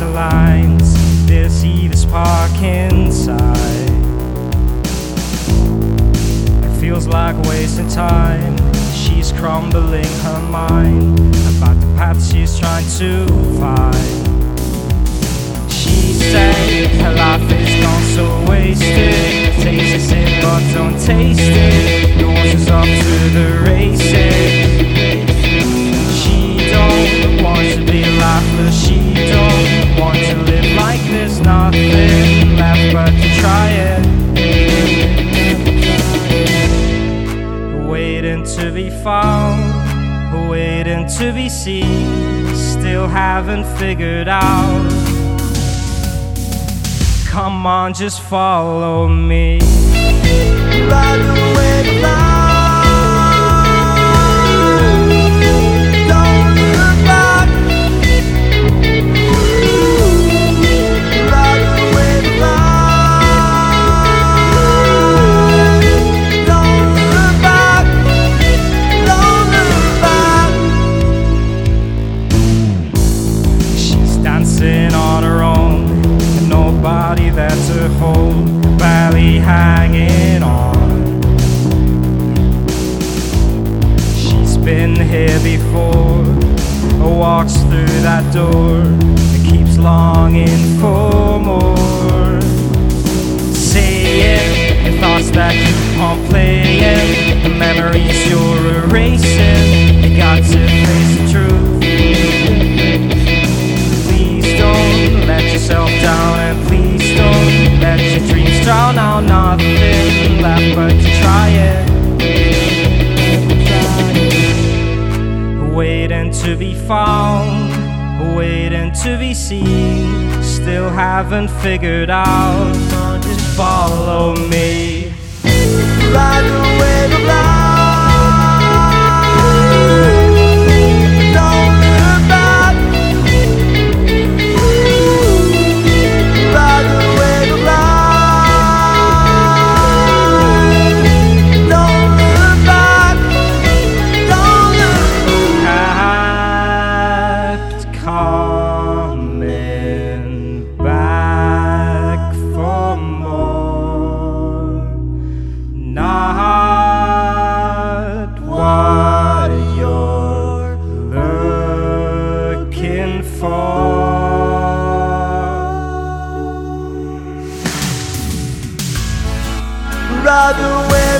the lines, they'll see the spark inside. It feels like wasting time. She's crumbling her mind about the path she's trying to find. She said her life is gone so wasted. Taste it, but don't taste it. To be seen. Still haven't figured out. Come on, just follow me. Ride away hanging on. She's been here before, walks through that door, and keeps longing for more. Saying the thoughts that keep on playing, the memories to be found, waiting to be seen. Still haven't figured out. Just follow me. Ride away coming back for more. Not what you're looking for. Ride away